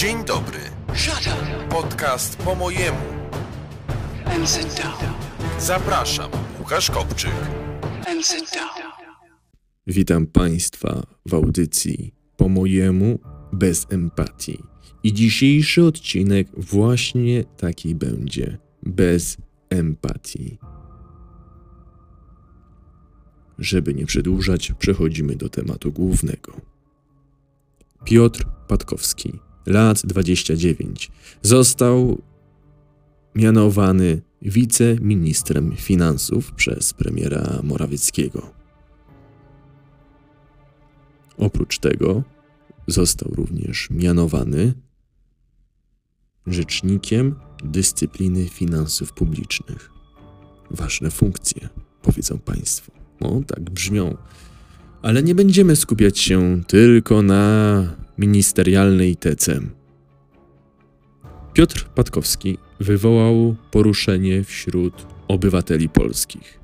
Dzień dobry. Podcast po mojemu. Zapraszam. Łukasz Kopczyk. Witam Państwa w audycji po mojemu bez empatii. I dzisiejszy odcinek właśnie taki będzie bez empatii. Żeby nie przedłużać, przechodzimy do tematu głównego. Piotr Patkowski, lat 29, został mianowany wiceministrem finansów przez premiera Morawieckiego. Oprócz tego został również mianowany rzecznikiem dyscypliny finansów publicznych. Ważne funkcje, powiedzą Państwo. O, tak brzmią. Ale nie będziemy skupiać się tylko na ministerialnej tece. Piotr Patkowski wywołał poruszenie wśród obywateli polskich.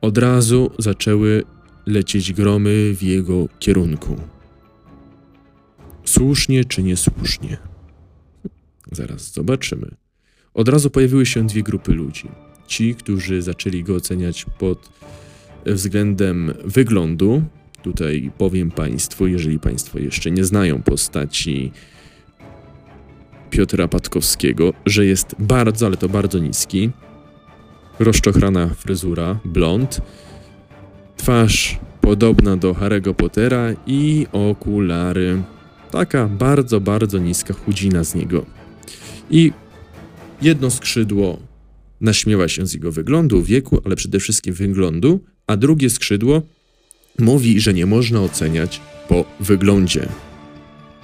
Od razu zaczęły lecieć gromy w jego kierunku. Słusznie czy niesłusznie? Zaraz zobaczymy. Od razu pojawiły się dwie grupy ludzi. Ci, którzy zaczęli go oceniać pod względem wyglądu. Tutaj powiem Państwu, jeżeli Państwo jeszcze nie znają postaci Piotra Patkowskiego, że jest bardzo, ale to bardzo niski. Rozczochrana fryzura, blond, twarz podobna do Harry'ego Pottera i okulary. Taka bardzo, bardzo niska chudzina z niego. I jedno skrzydło naśmiewa się z jego wyglądu, wieku, ale przede wszystkim wyglądu, a drugie skrzydło mówi, że nie można oceniać po wyglądzie.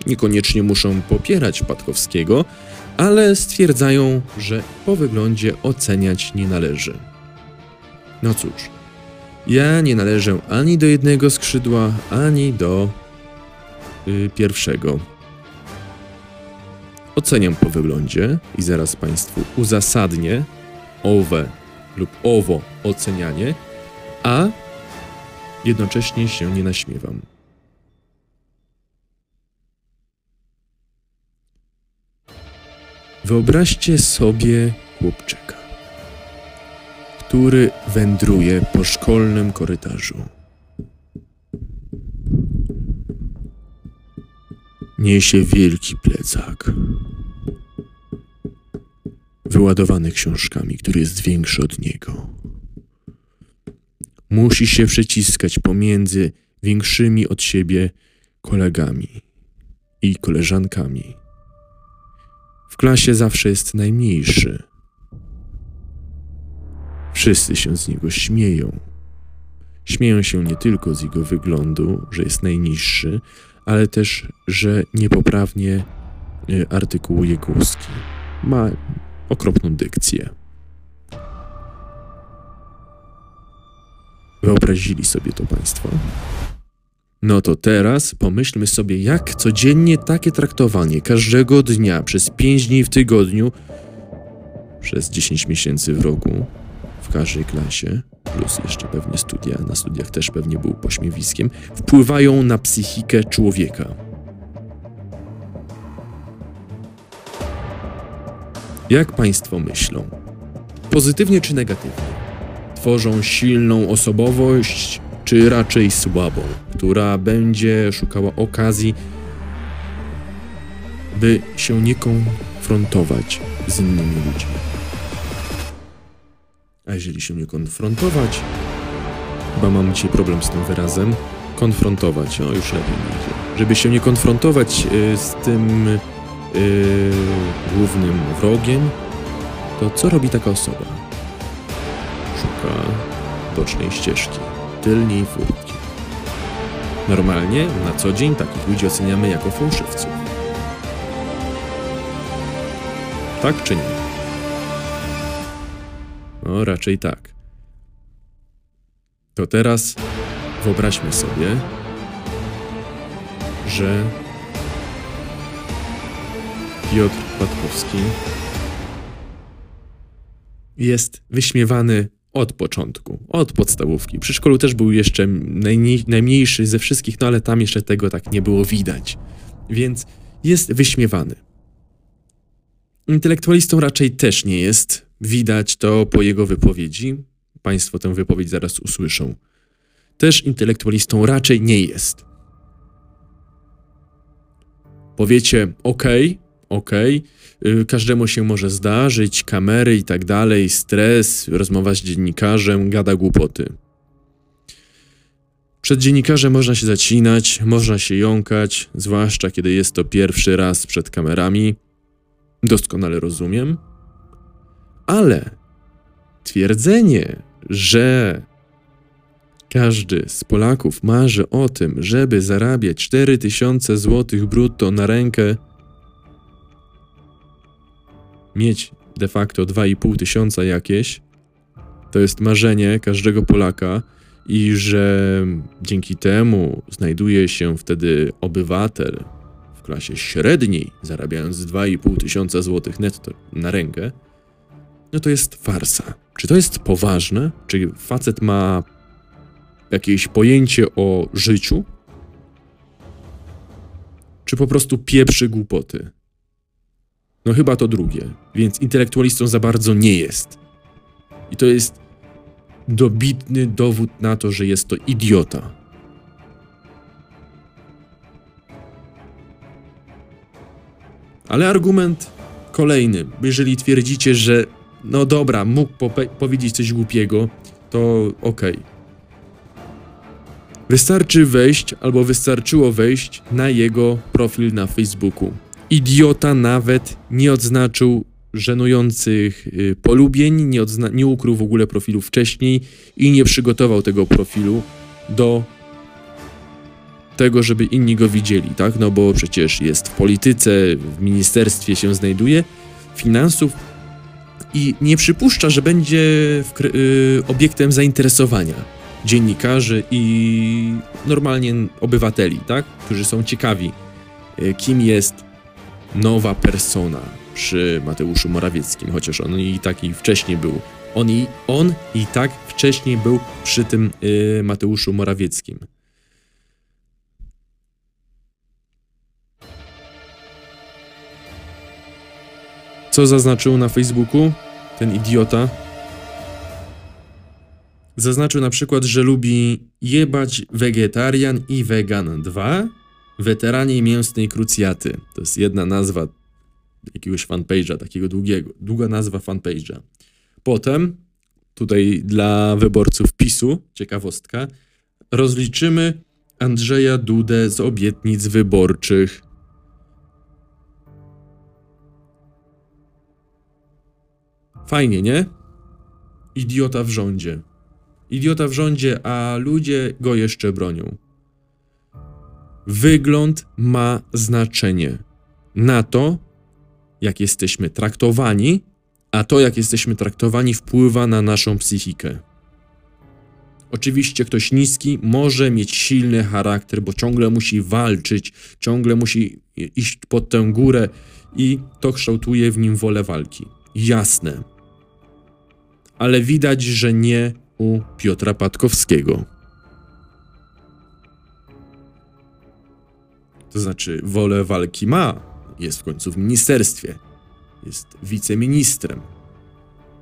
Niekoniecznie muszą popierać Patkowskiego, ale stwierdzają, że po wyglądzie oceniać nie należy. No cóż, ja nie należę ani do jednego skrzydła, ani do y, pierwszego. Oceniam po wyglądzie i zaraz Państwu uzasadnię owe lub owo ocenianie, a jednocześnie się nie naśmiewam. Wyobraźcie sobie chłopczyka, który wędruje po szkolnym korytarzu. Niesie wielki plecak, wyładowany książkami, który jest większy od niego. Musi się przeciskać pomiędzy większymi od siebie kolegami i koleżankami. W klasie zawsze jest najmniejszy. Wszyscy się z niego śmieją. Śmieją się nie tylko z jego wyglądu, że jest najniższy, ale też, że niepoprawnie y, artykułuje głoski. Ma okropną dykcję. Wyobrazili sobie to Państwo? No to teraz pomyślmy sobie, jak codziennie takie traktowanie każdego dnia przez 5 dni w tygodniu, przez 10 miesięcy w roku, w każdej klasie, plus jeszcze pewnie studia, na studiach też pewnie był pośmiewiskiem, wpływają na psychikę człowieka. Jak Państwo myślą? Pozytywnie czy negatywnie? Tworzą silną osobowość, czy raczej słabą, która będzie szukała okazji, by się nie konfrontować z innymi ludźmi? A jeżeli się nie konfrontować, chyba mam dzisiaj problem z tym wyrazem, konfrontować, o już lepiej idzie. Żeby się nie konfrontować y, z tym y, głównym wrogiem, to co robi taka osoba? Szuka bocznej ścieżki, tylniej furtki. Normalnie, na co dzień takich ludzi oceniamy jako fałszywców. Tak czy nie? No, raczej tak. To teraz wyobraźmy sobie, że Piotr Patkowski jest wyśmiewany od początku, od podstawówki. Przy szkolu też był jeszcze najmniej, najmniejszy ze wszystkich, no ale tam jeszcze tego tak nie było widać. Więc jest wyśmiewany. Intelektualistą raczej też nie jest. Widać to po jego wypowiedzi. Państwo tę wypowiedź zaraz usłyszą. Też intelektualistą raczej nie jest. Powiecie, okej, okej, y, każdemu się może zdarzyć, kamery i tak dalej, stres, rozmowa z dziennikarzem, gada głupoty. Przed dziennikarzem można się zacinać, można się jąkać, zwłaszcza kiedy jest to pierwszy raz przed kamerami. Doskonale rozumiem. Ale twierdzenie, że każdy z Polaków marzy o tym, żeby zarabiać 4000 zł brutto na rękę, mieć de facto 2,5 tysiąca jakieś, to jest marzenie każdego Polaka i że dzięki temu znajduje się wtedy obywatel w klasie średniej, zarabiając 2,5 tysiąca złotych netto na rękę, no to jest farsa. Czy to jest poważne? Czy facet ma jakieś pojęcie o życiu? Czy po prostu pieprzy głupoty? No chyba to drugie, więc intelektualistą za bardzo nie jest. I to jest dobitny dowód na to, że jest to idiota. Ale argument kolejny. Jeżeli twierdzicie, że no dobra, mógł powiedzieć coś głupiego, to okej. Okay. Wystarczy wejść, albo wystarczyło wejść na jego profil na Facebooku. Idiota nawet nie odznaczył żenujących y, polubień, nie, nie ukrył w ogóle profilu wcześniej i nie przygotował tego profilu do tego, żeby inni go widzieli, tak? No bo przecież jest w polityce, w ministerstwie się znajduje, finansów i nie przypuszcza, że będzie y, obiektem zainteresowania dziennikarzy i normalnie obywateli, tak? Którzy są ciekawi, y, kim jest nowa persona przy Mateuszu Morawieckim, chociaż on i tak i wcześniej był. On i, on i tak wcześniej był przy tym y, Mateuszu Morawieckim. Co zaznaczył na Facebooku ten idiota? Zaznaczył na przykład, że lubi jebać wegetarian i wegan 2, weteranie mięsnej krucjaty. To jest jedna nazwa jakiegoś fanpage'a, takiego długiego. Długa nazwa fanpage'a. Potem, tutaj dla wyborców PiSu, ciekawostka, rozliczymy Andrzeja Dudę z obietnic wyborczych. Fajnie, nie? Idiota w rządzie. Idiota w rządzie, a ludzie go jeszcze bronią. Wygląd ma znaczenie. Na to, jak jesteśmy traktowani, a to, jak jesteśmy traktowani, wpływa na naszą psychikę. Oczywiście ktoś niski może mieć silny charakter, bo ciągle musi walczyć, ciągle musi iść pod tę górę i to kształtuje w nim wolę walki. Jasne. Ale widać, że nie u Piotra Patkowskiego. To znaczy, wolę walki ma, jest w końcu w ministerstwie, jest wiceministrem.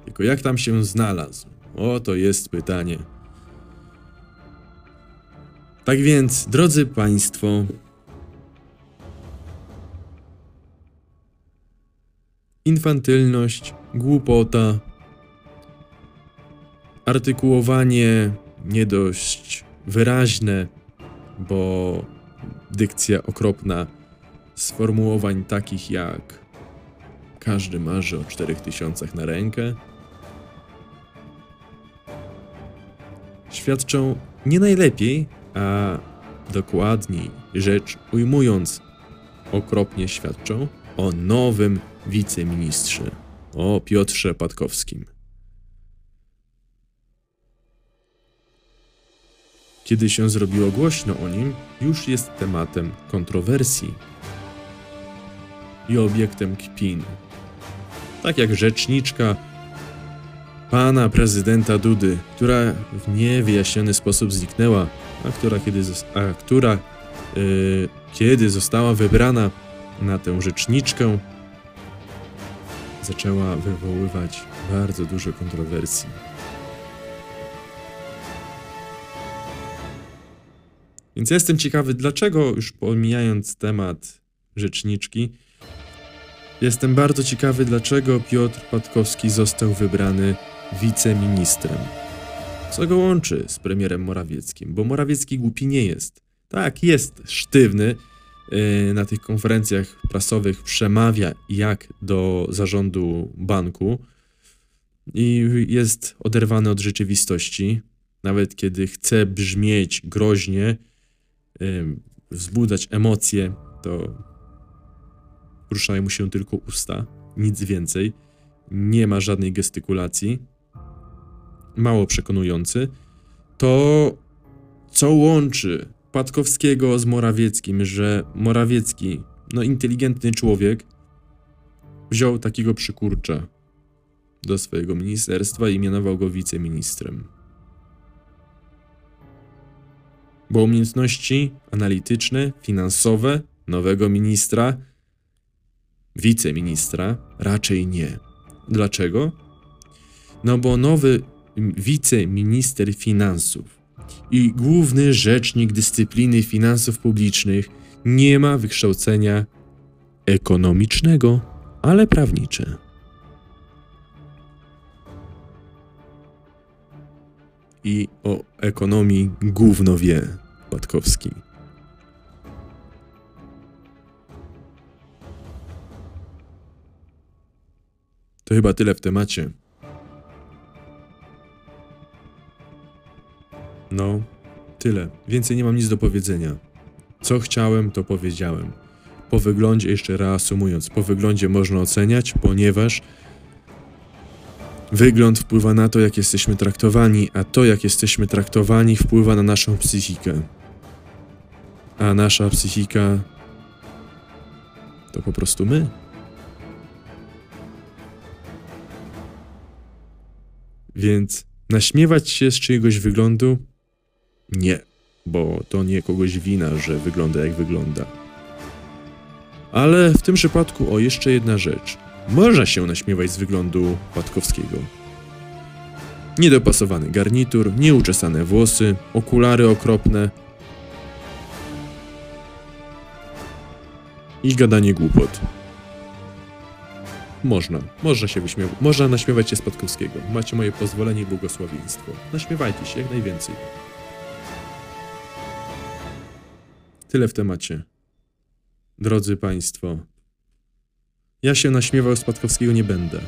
Tylko jak tam się znalazł? O, to jest pytanie. Tak więc, drodzy Państwo, infantylność, głupota, artykułowanie nie dość wyraźne, bo dykcja okropna sformułowań takich jak każdy marzy o 4000 na rękę, świadczą nie najlepiej, a dokładniej rzecz ujmując, okropnie świadczą o nowym wiceministrze, o Piotrze Patkowskim. Kiedy się zrobiło głośno o nim, już jest tematem kontrowersji i obiektem kpin. Tak jak rzeczniczka pana prezydenta Dudy, która w niewyjaśniony sposób zniknęła, a która kiedy, a która, yy, kiedy została wybrana, na tę rzeczniczkę zaczęła wywoływać bardzo dużo kontrowersji. Więc jestem ciekawy, dlaczego, już pomijając temat rzeczniczki, jestem bardzo ciekawy, dlaczego Piotr Patkowski został wybrany wiceministrem. Co go łączy z premierem Morawieckim? Bo Morawiecki głupi nie jest. Tak, jest sztywny, yy, na tych konferencjach prasowych przemawia jak do zarządu banku i jest oderwany od rzeczywistości. Nawet kiedy chce brzmieć groźnie, wzbudzać emocje, to ruszają mu się tylko usta, nic więcej. Nie ma żadnej gestykulacji. Mało przekonujący. To co łączy Patkowskiego z Morawieckim, że Morawiecki, no inteligentny człowiek, wziął takiego przykurcza do swojego ministerstwa i mianował go wiceministrem. Bo umiejętności analityczne, finansowe nowego ministra, wiceministra raczej nie. Dlaczego? No bo nowy wiceminister finansów i główny rzecznik dyscypliny finansów publicznych nie ma wykształcenia ekonomicznego, ale prawnicze. I o ekonomii gówno wie Patkowski. To chyba tyle w temacie. No, tyle. Więcej nie mam nic do powiedzenia. Co chciałem, to powiedziałem. Po wyglądzie, jeszcze reasumując, po wyglądzie można oceniać, ponieważ wygląd wpływa na to, jak jesteśmy traktowani, a to, jak jesteśmy traktowani, wpływa na naszą psychikę. A nasza psychika to po prostu my. Więc naśmiewać się z czyjegoś wyglądu nie, bo to nie kogoś wina, że wygląda jak wygląda. Ale w tym przypadku, o jeszcze jedna rzecz. Można się naśmiewać z wyglądu Patkowskiego. Niedopasowany garnitur, nieuczesane włosy, okulary okropne i gadanie głupot. Można, można się wyśmiewać, można naśmiewać się z Patkowskiego. Macie moje pozwolenie i błogosławieństwo. Naśmiewajcie się jak najwięcej. Tyle w temacie. Drodzy Państwo, ja się naśmiewał z Patkowskiego nie będę.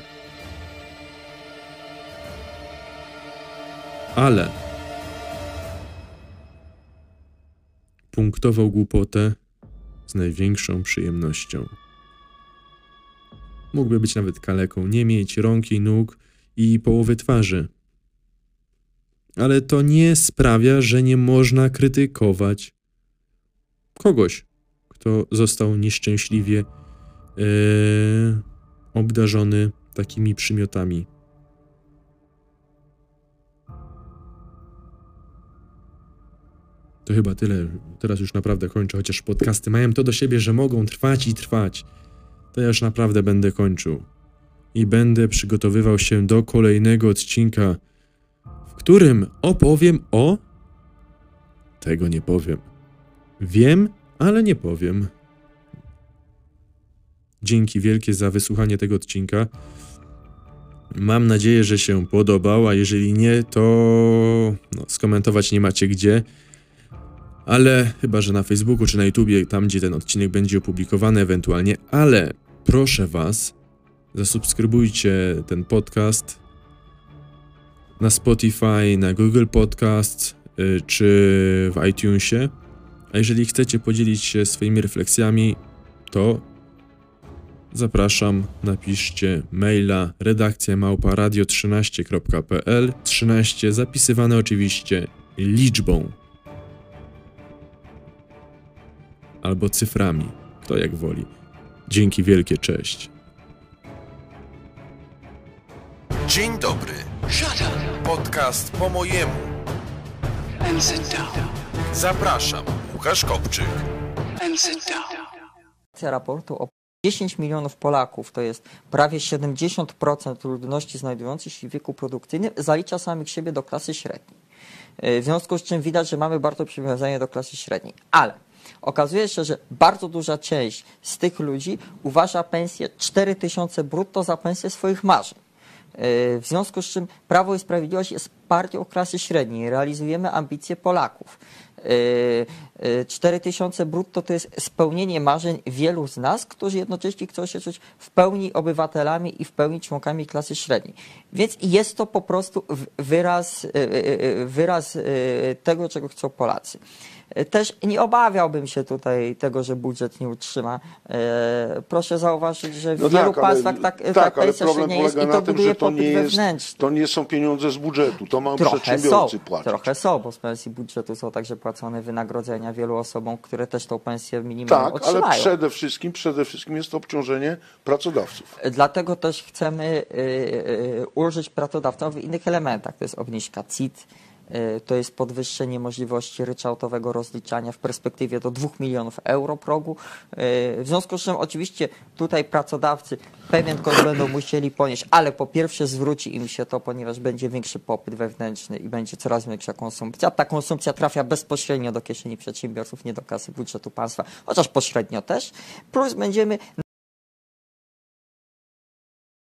Ale punktował głupotę z największą przyjemnością. Mógłby być nawet kaleką, nie mieć rąk i nóg i połowy twarzy. Ale to nie sprawia, że nie można krytykować kogoś, kto został nieszczęśliwie yy, obdarzony takimi przymiotami. To chyba tyle. Teraz już naprawdę kończę, chociaż podcasty mają to do siebie, że mogą trwać i trwać. To ja już naprawdę będę kończył. I będę przygotowywał się do kolejnego odcinka, w którym opowiem o. Tego nie powiem. Wiem, ale nie powiem. Dzięki wielkie za wysłuchanie tego odcinka. Mam nadzieję, że się podobał, a jeżeli nie, to no, skomentować nie macie gdzie. Ale chyba, że na Facebooku czy na YouTubie, tam gdzie ten odcinek będzie opublikowany ewentualnie, ale proszę Was, zasubskrybujcie ten podcast na Spotify, na Google Podcasts y, czy w iTunesie. A jeżeli chcecie podzielić się swoimi refleksjami, to zapraszam, napiszcie maila redakcja małpa radio13.pl 13 zapisywane oczywiście liczbą albo cyframi, kto jak woli. Dzięki wielkie, cześć. Dzień dobry. Shut up Podcast po mojemu. and sit down. Zapraszam. Łukasz Kopczyk. And sit down. raportu o 10 milionów Polaków, to jest prawie 70% ludności znajdującej się w wieku produkcyjnym, zalicza samych siebie do klasy średniej. Y, W związku z czym widać, że mamy bardzo przywiązanie do klasy średniej. Ale okazuje się, że bardzo duża część z tych ludzi uważa pensję 4000 brutto za pensję swoich marzeń. Y, W związku z czym Prawo i Sprawiedliwość jest partią klasy średniej. Realizujemy ambicje Polaków. Y, y, 4000 brutto to jest spełnienie marzeń wielu z nas, którzy jednocześnie chcą się czuć w pełni obywatelami i w pełni członkami klasy średniej. Więc jest to po prostu wyraz, y, wyraz tego, czego chcą Polacy. Też nie obawiałbym się tutaj tego, że budżet nie utrzyma. E, Proszę zauważyć, że w No wielu tak, ale, państwach tak, tak, ta ale średnia jest i to tym, buduje to popyt nie, wewnętrzny. to nie są pieniądze z budżetu, to mają Trochę są, przedsiębiorcy płacić. trochę są, bo z pensji budżetu są także płacone wynagrodzenia wielu osobom, które też tą pensję minimalną Tak, ale otrzymają. przede wszystkim, przede wszystkim jest to obciążenie pracodawców. Dlatego też chcemy ulżyć pracodawcom w innych elementach. To jest obniżka CIT, to jest podwyższenie możliwości ryczałtowego rozliczania w perspektywie do 2 milionów euro progu. Y, W związku z czym oczywiście tutaj pracodawcy pewien koszt będą musieli ponieść, ale po pierwsze zwróci im się to, ponieważ będzie większy popyt wewnętrzny i będzie coraz większa konsumpcja. Ta konsumpcja trafia bezpośrednio do kieszeni przedsiębiorców, nie do kasy budżetu państwa, chociaż pośrednio też. Plus będziemy